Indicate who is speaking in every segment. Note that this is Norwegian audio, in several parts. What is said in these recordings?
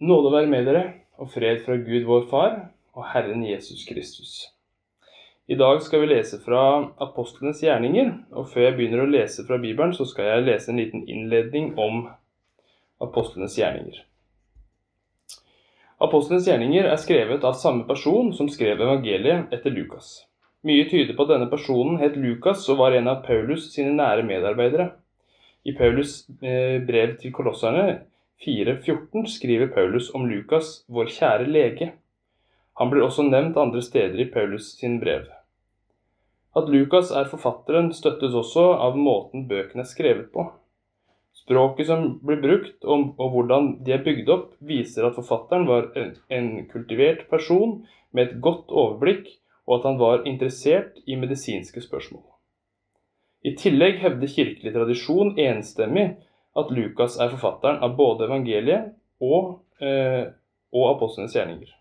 Speaker 1: Nåde være med dere, og fred fra Gud vår Far og Herren Jesus Kristus. I dag skal vi lese fra apostlenes gjerninger, og før jeg begynner å lese fra Bibelen, så skal jeg lese en liten innledning om apostlenes gjerninger. Apostlenes gjerninger er skrevet av samme person som skrev evangeliet etter Lukas. Mye tyder på at denne personen het Lukas og var en av Paulus sine nære medarbeidere. I Paulus eh, brev til kolosserne 4.14 skriver Paulus om Lukas, vår kjære lege. Han blir også nevnt andre steder i Paulus sin brev. At Lukas er forfatteren, støttes også av måten bøkene er skrevet på. Språket som blir brukt, og, hvordan de er bygd opp, viser at forfatteren var en, en kultivert person med et godt overblikk, og at han var interessert i medisinske spørsmål. I tillegg hevder kirkelig tradisjon enstemmig at Lukas er forfatteren av både evangeliet og, eh, og apostlenes gjerninger.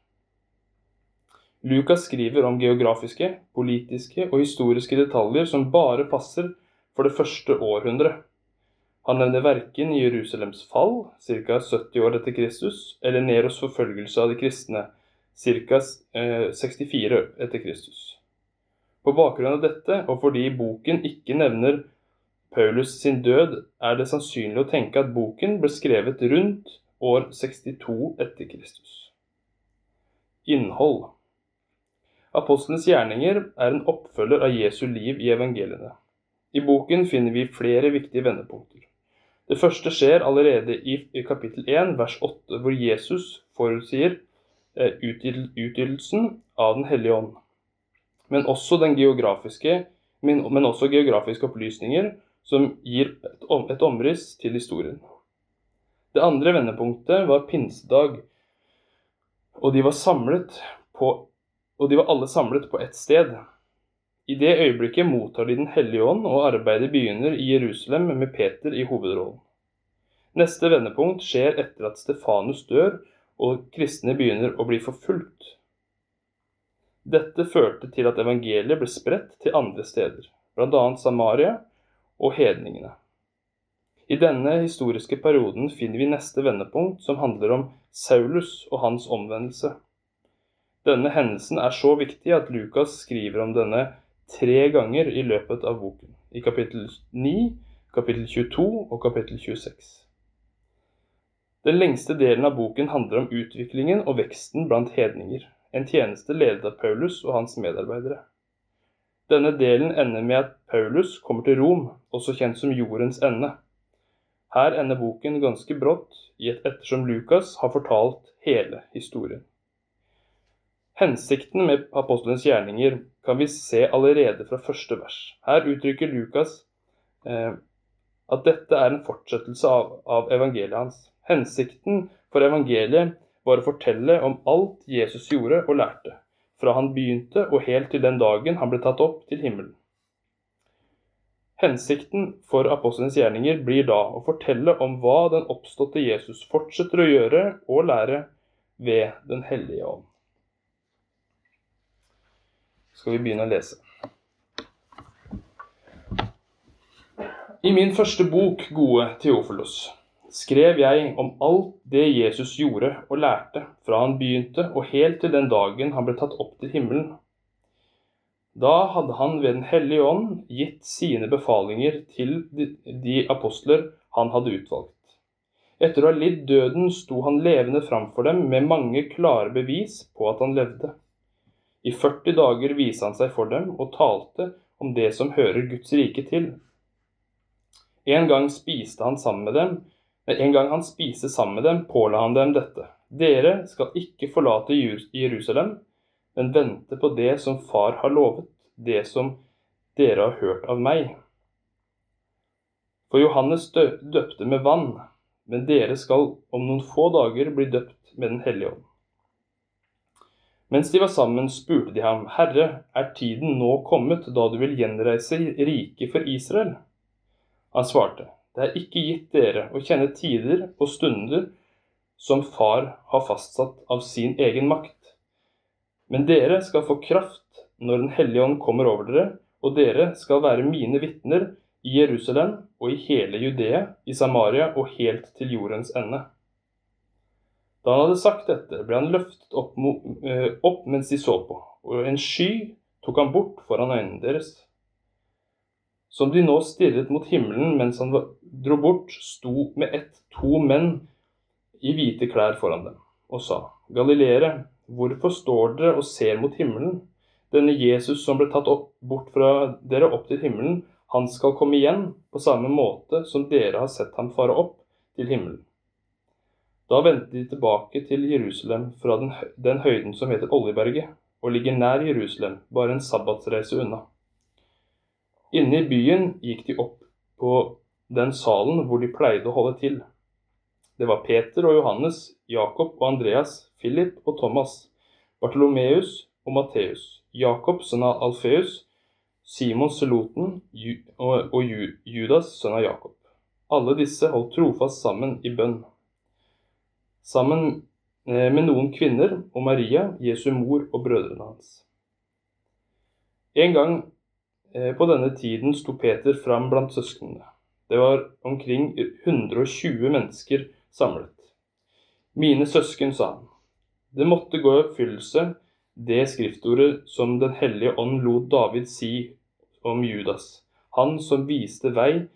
Speaker 1: Lukas skriver om geografiske, politiske og historiske detaljer som bare passer for det første århundret. Han nevner verken Jerusalems fall, ca. 70 år etter Kristus, eller Neros forfølgelse av de kristne, ca. 64 eh, etter Kristus. På bakgrunn av dette, og fordi boken ikke nevner Paulus sin død er det sannsynlig å tenke at boken ble skrevet rundt år 62 etter Kristus. Innhold Apostlenes gjerninger er en oppfølger av Jesu liv i evangeliene. I boken finner vi flere viktige vendepunkter. Det første skjer allerede i kapittel 1, vers 8, hvor Jesus forutsier eh, utgytelsen av Den hellige ånd. Men også, geografiske, men også geografiske opplysninger som gir et, et omriss til historien. Det andre vendepunktet var pinsedag, og de var, på, og de var alle samlet på ett sted. I det øyeblikket mottar de Den hellige ånd, og arbeidet begynner i Jerusalem med Peter i hovedrollen. Neste vendepunkt skjer etter at Stefanus dør og kristne begynner å bli forfulgt. Dette førte til at evangeliet ble spredt til andre steder, bl.a. Samaria og hedningene. I denne historiske perioden finner vi neste vendepunkt, som handler om Saulus og hans omvendelse. Denne hendelsen er så viktig at Lukas skriver om denne tre ganger i løpet av boken, i kapittel 9, kapittel 22 og kapittel 26. Den lengste delen av boken handler om utviklingen og veksten blant hedninger, en tjeneste ledet av Paulus og hans medarbeidere. Denne delen ender med at Paulus kommer til Rom, også kjent som jordens ende. Her ender boken ganske brått, ettersom Lukas har fortalt hele historien. Hensikten med apostelens gjerninger kan vi se allerede fra første vers. Her uttrykker Lukas eh, at dette er en fortsettelse av, av evangeliet hans. Hensikten for evangeliet var å fortelle om alt Jesus gjorde og lærte fra han begynte og helt til den dagen han ble tatt opp til himmelen. Hensikten for apostlenes gjerninger blir da å fortelle om hva den oppståtte Jesus fortsetter å gjøre og lære ved Den hellige ånd. Skal vi begynne å lese. I min første bok, Gode Theofilos, skrev jeg om alt det Jesus gjorde og lærte fra han begynte og helt til den dagen han ble tatt opp til himmelen. Da hadde han ved Den hellige ånd gitt sine befalinger til de apostler han hadde utvalgt. Etter å ha lidd døden sto han levende framfor dem med mange klare bevis på at han levde. I 40 dager viste han seg for dem og talte om det som hører Guds rike til. En gang spiste han sammen med dem, men en gang han spiste sammen med dem, påla han dem dette. Dere skal ikke forlate Jerusalem, men vente på det som Far har lovet, det som dere har hørt av meg. For Johannes døpte med vann, men dere skal om noen få dager bli døpt med Den hellige ånd. Mens de var sammen, spurte de ham, Herre, er tiden nå kommet da du vil gjenreise riket for Israel? Han svarte, det er ikke gitt dere å kjenne tider og stunder som Far har fastsatt av sin egen makt. Men dere skal få kraft når Den hellige ånd kommer over dere, og dere skal være mine vitner i Jerusalem og i hele Judea, i Samaria og helt til jordens ende. Da han hadde sagt dette, ble han løftet opp, eh, opp mens de så på, og en sky tok han bort foran øynene deres. Som de nå stirret mot himmelen mens han dro bort, sto med ett to menn i hvite klær foran dem og sa, Galileere, hvorfor står dere og ser mot himmelen? Denne Jesus som ble tatt opp, bort fra dere opp til himmelen, han skal komme igjen på samme måte som dere har sett ham fare opp til himmelen. Da vendte de tilbake til Jerusalem fra den, den høyden som heter Oljeberget, og ligger nær Jerusalem, bare en sabbatsreise unna. Inne i byen gikk de opp på den salen hvor de pleide å holde til. Det var Peter og Johannes, Jakob og Andreas, Philip og Thomas, Bartolomeus og Matteus, Jakob sønn av Alfeus, Simon Seloten og Judas sønn av Jakob. Alle disse holdt trofast sammen i bønn. Sammen eh, med noen kvinner og Maria, Jesu mor og brødrene hans. En gang Eh, på denne tiden sto Peter fram blant søsknene. Det var omkring 120 mennesker samlet. Mine søsken, sa han, det måtte gå i oppfyllelse det skriftordet som Den hellige ånd lot David si om Judas, han som viste vei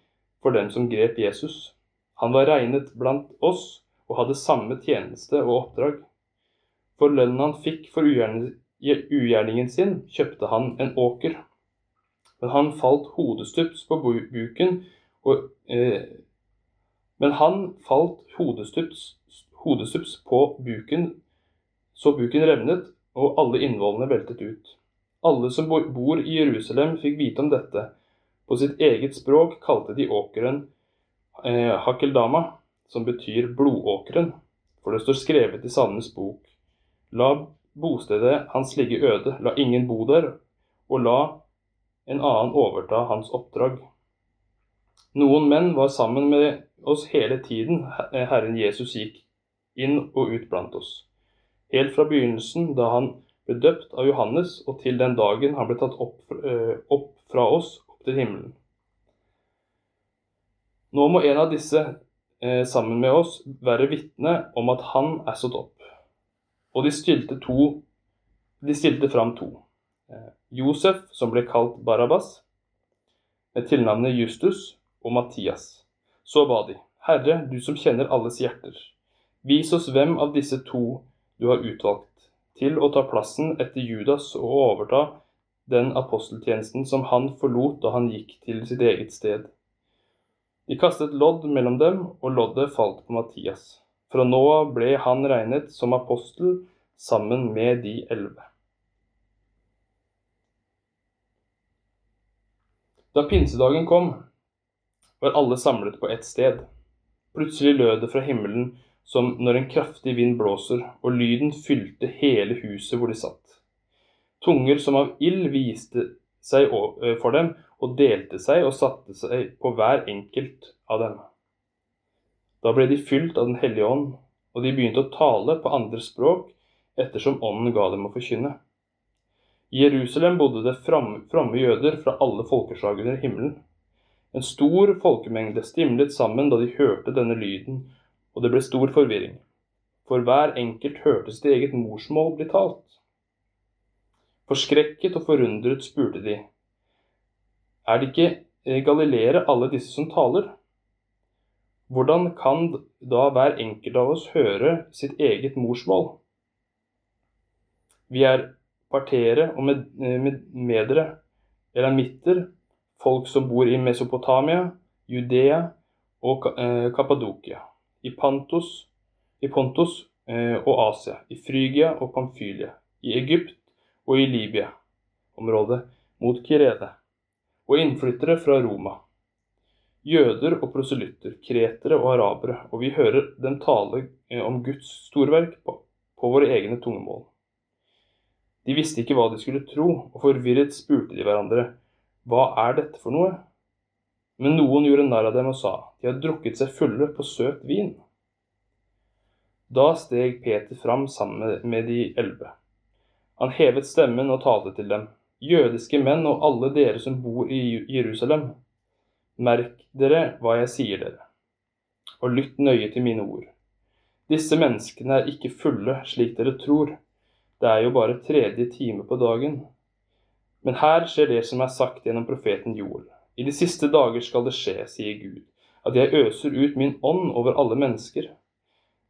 Speaker 1: for dem som grep Jesus. Han var regnet blant oss og hadde samme tjeneste og oppdrag. For lønnen han fikk for ugjerningen sin, kjøpte han en åker men han falt hodestups på buken og eh, Men han falt hodestups, på buken, så buken revnet, og alle innvollene veltet ut. Alle som bor i Jerusalem, fikk vite om dette. På sitt eget språk kalte de åkeren eh, Hakeldama, som betyr blodåkeren, for det står skrevet i Salmenes bok. La bostedet hans ligge øde, la ingen bo der, og la en annen overta hans oppdrag. Noen menn var sammen med oss hele tiden Herren Jesus gikk inn og ut blant oss. Helt fra begynnelsen, da han ble døpt av Johannes, og til den dagen han ble tatt opp, eh, opp fra oss opp til himmelen. Nå må en av disse eh, sammen med oss være vitne om at han er stått opp. Og de stilte, to, de stilte fram to. Eh, Josef, som ble kalt Barabas, med tilnavnet Justus, og Mattias. Så ba de, Herre, du som kjenner alles hjerter, vis oss hvem av disse to du har utvalgt til å ta plassen etter Judas og overta den aposteltjenesten som han forlot da han gikk til sitt eget sted. De kastet lodd mellom dem, og loddet falt på Mattias. Fra nå av ble han regnet som apostel sammen med de elleve. Da pinsedagen kom, var alle samlet på ett sted. Plutselig lød det fra himmelen som når en kraftig vind blåser, og lyden fylte hele huset hvor de satt. Tunger som av ild viste seg for dem og delte seg og satte seg på hver enkelt av dem. Da ble de fylt av Den hellige ånd, og de begynte å tale på andre språk ettersom ånden ga dem å forkynne. I Jerusalem bodde det fromme jøder fra alle folkeslag under himmelen. En stor folkemengde stimlet sammen da de hørte denne lyden, og det ble stor forvirring. For hver enkelt hørte sitt eget morsmål bli talt. Forskrekket og forundret spurte de, er det ikke eh, galileere alle disse som taler? Hvordan kan da hver enkelt av oss høre sitt eget morsmål? Vi er partere og med, eh, med, medere, elamitter, folk som bor i Mesopotamia, Judea og eh, Kappadokia, i, Pantos, i Pontus eh, og Asia, i Frygia og Pamfylia, i Egypt og i Libya-området mot Kirede, og innflyttere fra Roma. Jøder og proselytter, kretere og arabere, og vi hører dem tale om Guds storverk på, på våre egne tungemål. De visste ikke hva de skulle tro, og forvirret spurte de hverandre, hva er dette for noe? Men noen gjorde narr av dem og sa, de har drukket seg fulle på søt vin. Da steg Peter fram sammen med de elleve. Han hevet stemmen og talte til dem, jødiske menn og alle dere som bor i Jerusalem. Merk dere hva jeg sier dere, og lytt nøye til mine ord. Disse menneskene er ikke fulle, slik dere tror. Det er jo bare tredje time på dagen. Men her skjer det som er sagt gjennom profeten Joel. I de siste dager skal det skje, sier Gud, at jeg øser ut min ånd over alle mennesker.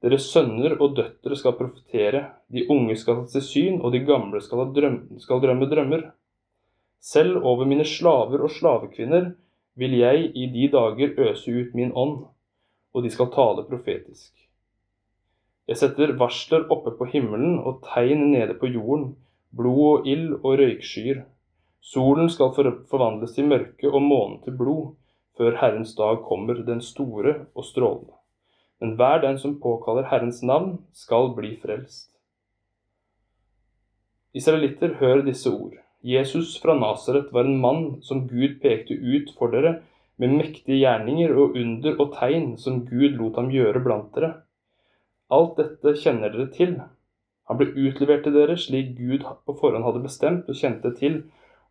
Speaker 1: Deres sønner og døtre skal profetere, de unge skal se syn, og de gamle skal, drøm skal drømme drømmer. Selv over mine slaver og slavekvinner vil jeg i de dager øse ut min ånd, og de skal tale profetisk. Jeg setter varsler oppe på himmelen og tegn nede på jorden, blod og ild og røykskyer. Solen skal forvandles til mørke og månen til blod, før Herrens dag kommer, den store og strålende. Men hver den som påkaller Herrens navn, skal bli frelst. Israelitter, hør disse ord. Jesus fra Nasaret var en mann som Gud pekte ut for dere, med mektige gjerninger og under og tegn som Gud lot ham gjøre blant dere. Alt dette kjenner dere til. Han ble utlevert til dere slik Gud på forhånd hadde bestemt og kjente til,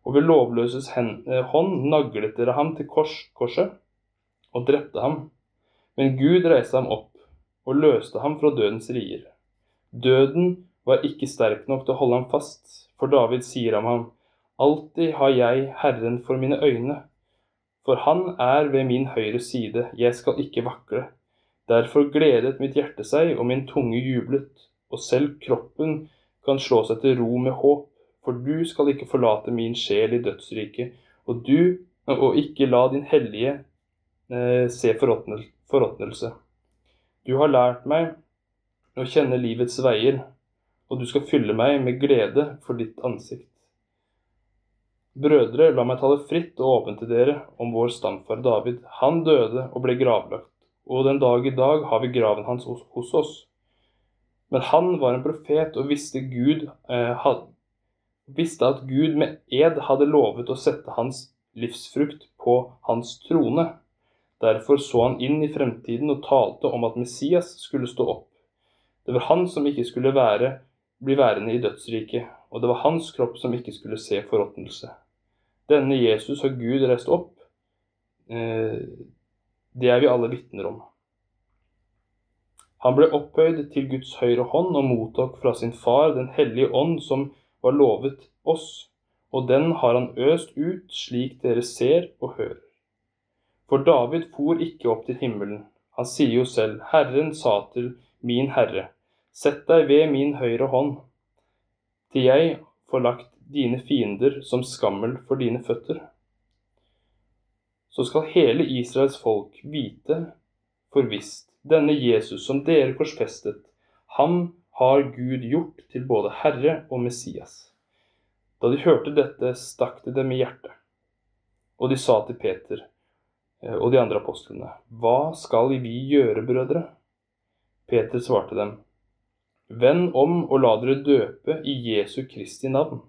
Speaker 1: og ved lovløses eh, hånd naglet dere ham til kors, korset og drepte ham. Men Gud reiste ham opp og løste ham fra dødens rier. Døden var ikke sterk nok til å holde ham fast, for David sier om ham, Alltid har jeg Herren for mine øyne, for han er ved min høyre side, jeg skal ikke vakle. Derfor gledet mitt hjerte seg, og min tunge jublet, og selv kroppen kan slå seg til ro med håp, for du skal ikke forlate min sjel i dødsriket, og og ikke la din hellige eh, se forråtnelse. Du har lært meg å kjenne livets veier, og du skal fylle meg med glede for ditt ansikt. Brødre, la meg tale fritt og åpent til dere om vår stamfar David. Han døde og ble gravlagt og den dag i dag har vi graven hans hos, oss. Men han var en profet og visste, Gud, eh, visste at Gud med ed hadde lovet å sette hans livsfrukt på hans trone. Derfor så han inn i fremtiden og talte om at Messias skulle stå opp. Det var han som ikke skulle være, bli værende i dødsriket, og det var hans kropp som ikke skulle se forråtnelse. Denne Jesus har Gud reist opp. Eh, det er vi alle vitner om. Han ble opphøyd til Guds høyre hånd og mottok fra sin far Den hellige ånd som var lovet oss, og den har han øst ut slik dere ser og hører. For David for ikke opp til himmelen. Han sier jo selv, Herren sa til min Herre, sett deg ved min høyre hånd, til jeg får lagt dine fiender som skammel for dine føtter så skal hele Israels folk vite for visst denne Jesus som dere korsfestet, ham har Gud gjort til både Herre og Messias. Da de hørte dette, stakk det dem i hjertet. Og de sa til Peter eh, og de andre apostlene, Hva skal vi gjøre, brødre? Peter svarte dem, Vend om og la dere døpe i Jesu Kristi navn,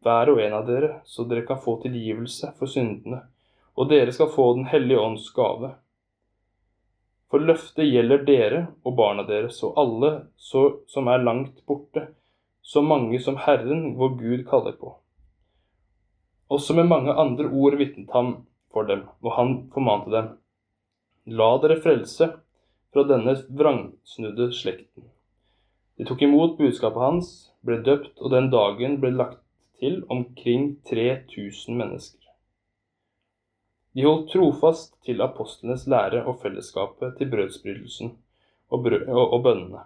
Speaker 1: hver og en av dere, så dere kan få tilgivelse for syndene og dere skal få Den hellige ånds gave. For løftet gjelder dere og barna deres og alle så, som er langt borte, så mange som Herren, vår Gud, kaller på. Også med mange andre ord vitnet han for dem, og han formante dem. La dere frelse fra denne vrangsnudde slekten. De tok imot budskapet hans, ble døpt, og den dagen ble lagt til omkring 3000 mennesker. De holdt trofast til apostlenes lære og fellesskapet til brødsbrytelsen og, brød, og, og bønnene.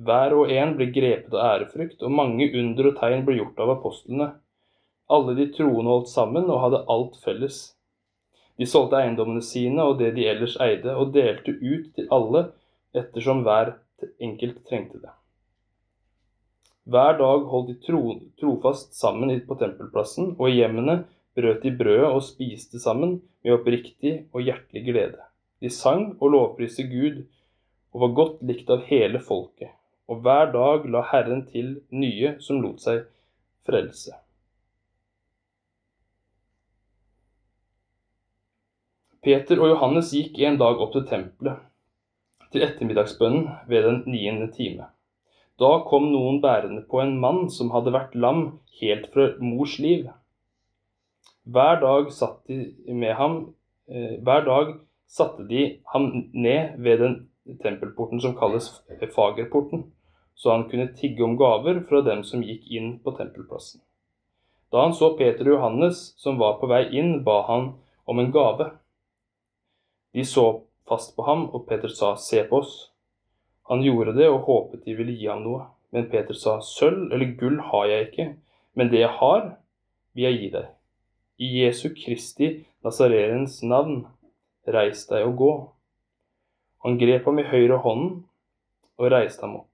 Speaker 1: Hver og en ble grepet av ærefrykt, og mange under og tegn ble gjort av apostlene. Alle de troende holdt sammen og hadde alt felles. De solgte eiendommene sine og det de ellers eide, og delte ut til alle ettersom hver enkelt trengte det. Hver dag holdt de tro, trofast sammen på tempelplassen og i hjemmene brøt de brødet og spiste sammen med oppriktig og hjertelig glede. De sang og lovpriste Gud og var godt likt av hele folket, og hver dag la Herren til nye som lot seg frelse. Peter og Johannes gikk en dag opp til tempelet, til ettermiddagsbønnen ved den niende time. Da kom noen bærende på en mann som hadde vært lam helt fra mors liv. Hver dag satt de med ham eh, Hver dag satte de ham ned ved den tempelporten som kalles Fagerporten, så han kunne tigge om gaver fra dem som gikk inn på tempelplassen. Da han så Peter og Johannes som var på vei inn, ba han om en gave. De så fast på ham, og Peter sa, Se på oss. Han gjorde det og håpet de ville gi ham noe. Men Peter sa, Sølv eller gull har jeg ikke, men det jeg har, vil jeg gi deg. I Jesu Kristi Nazarerens navn, reis deg og gå. Han grep ham i høyre hånden og reiste ham opp.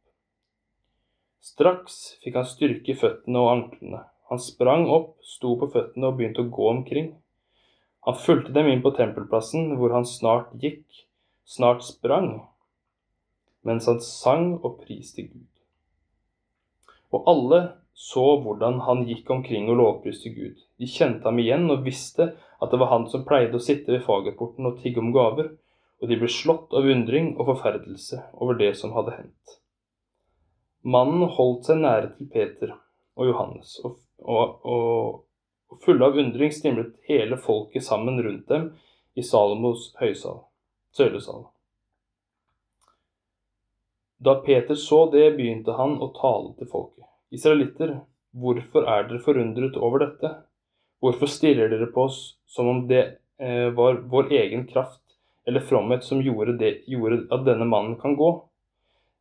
Speaker 1: Straks fikk han styrke i føttene og anklene. Han sprang opp, sto på føttene og begynte å gå omkring. Han fulgte dem inn på tempelplassen, hvor han snart gikk, snart sprang, mens han sang og priste Gud. Og alle så hvordan han gikk omkring og lovpriste Gud. De kjente ham igjen og visste at det var han som pleide å sitte ved fagerporten og tigge om gaver, og de ble slått av undring og forferdelse over det som hadde hendt. Mannen holdt seg nære til Peter og Johannes, og, og, og, fulle av undring stimlet hele folket sammen rundt dem i Salomos høysal, sølesal. Da Peter så det, begynte han å tale til folket. Israelitter, hvorfor er dere forundret over dette? Hvorfor stirrer dere på oss som om det eh, var vår egen kraft eller fromhet som gjorde, det, gjorde at denne mannen kan gå?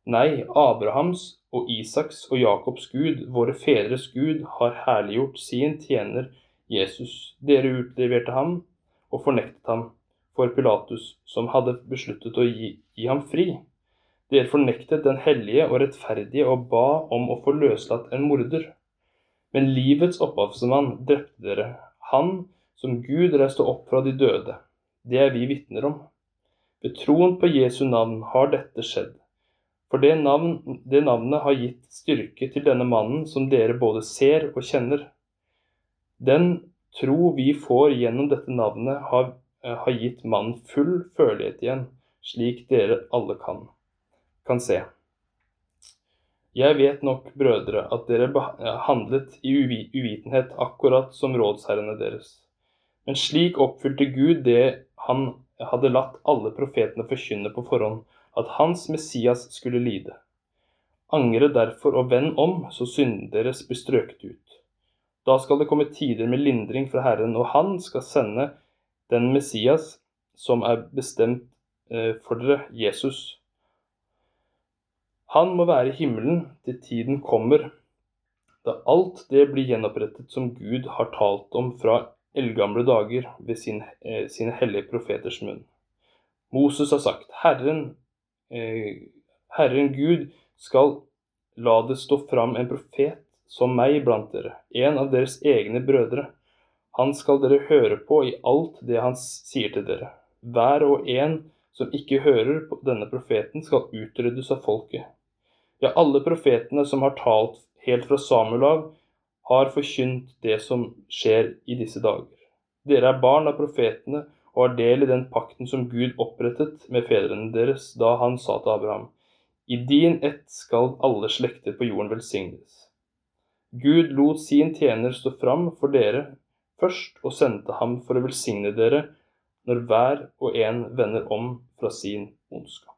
Speaker 1: Nei, Abrahams og Isaks og Jakobs Gud, våre fedres Gud, har herliggjort sin tjener Jesus. Dere utleverte ham og fornektet ham for Pilatus, som hadde besluttet å gi, gi ham fri. Dere fornektet den hellige og rettferdige og ba om å få løslatt en morder. Men livets opphavsmann drepte dere, han som Gud reiste opp fra de døde. Det er vi vitner om. Ved troen på Jesu navn har dette skjedd. For det, navn, det navnet har gitt styrke til denne mannen som dere både ser og kjenner. Den tro vi får gjennom dette navnet, har, har gitt mannen full førlighet igjen, slik dere alle kan kan se. Jeg vet nok, brødre, at dere handlet i uvitenhet, akkurat som rådsherrene deres. Men slik oppfylte Gud det han hadde latt alle profetene forkynne på forhånd, at hans Messias skulle lide. Angre derfor og vend om, så synden deres blir strøket ut. Da skal det komme tider med lindring fra Herren, og Han skal sende den Messias som er bestemt eh, for dere, Jesus. Han må være i himmelen til tiden kommer, da alt det blir gjenopprettet som Gud har talt om fra eldgamle dager ved sin, eh, sine hellige profeters munn. Moses har sagt, Herren, eh, Herren Gud skal la det stå fram en profet som meg blant dere, en av deres egne brødre. Han skal dere høre på i alt det han sier til dere. Hver og en som ikke hører på denne profeten, skal utryddes av folket. Ja, alle profetene som har talt helt fra Samuel av, har forkynt det som skjer i disse dager. Dere er barn av profetene og har del i den pakten som Gud opprettet med fedrene deres da han sa til Abraham, i din ett skal alle slekter på jorden velsignes. Gud lot sin tjener stå fram for dere først og sendte ham for å velsigne dere når hver og en vender om fra sin ondskap.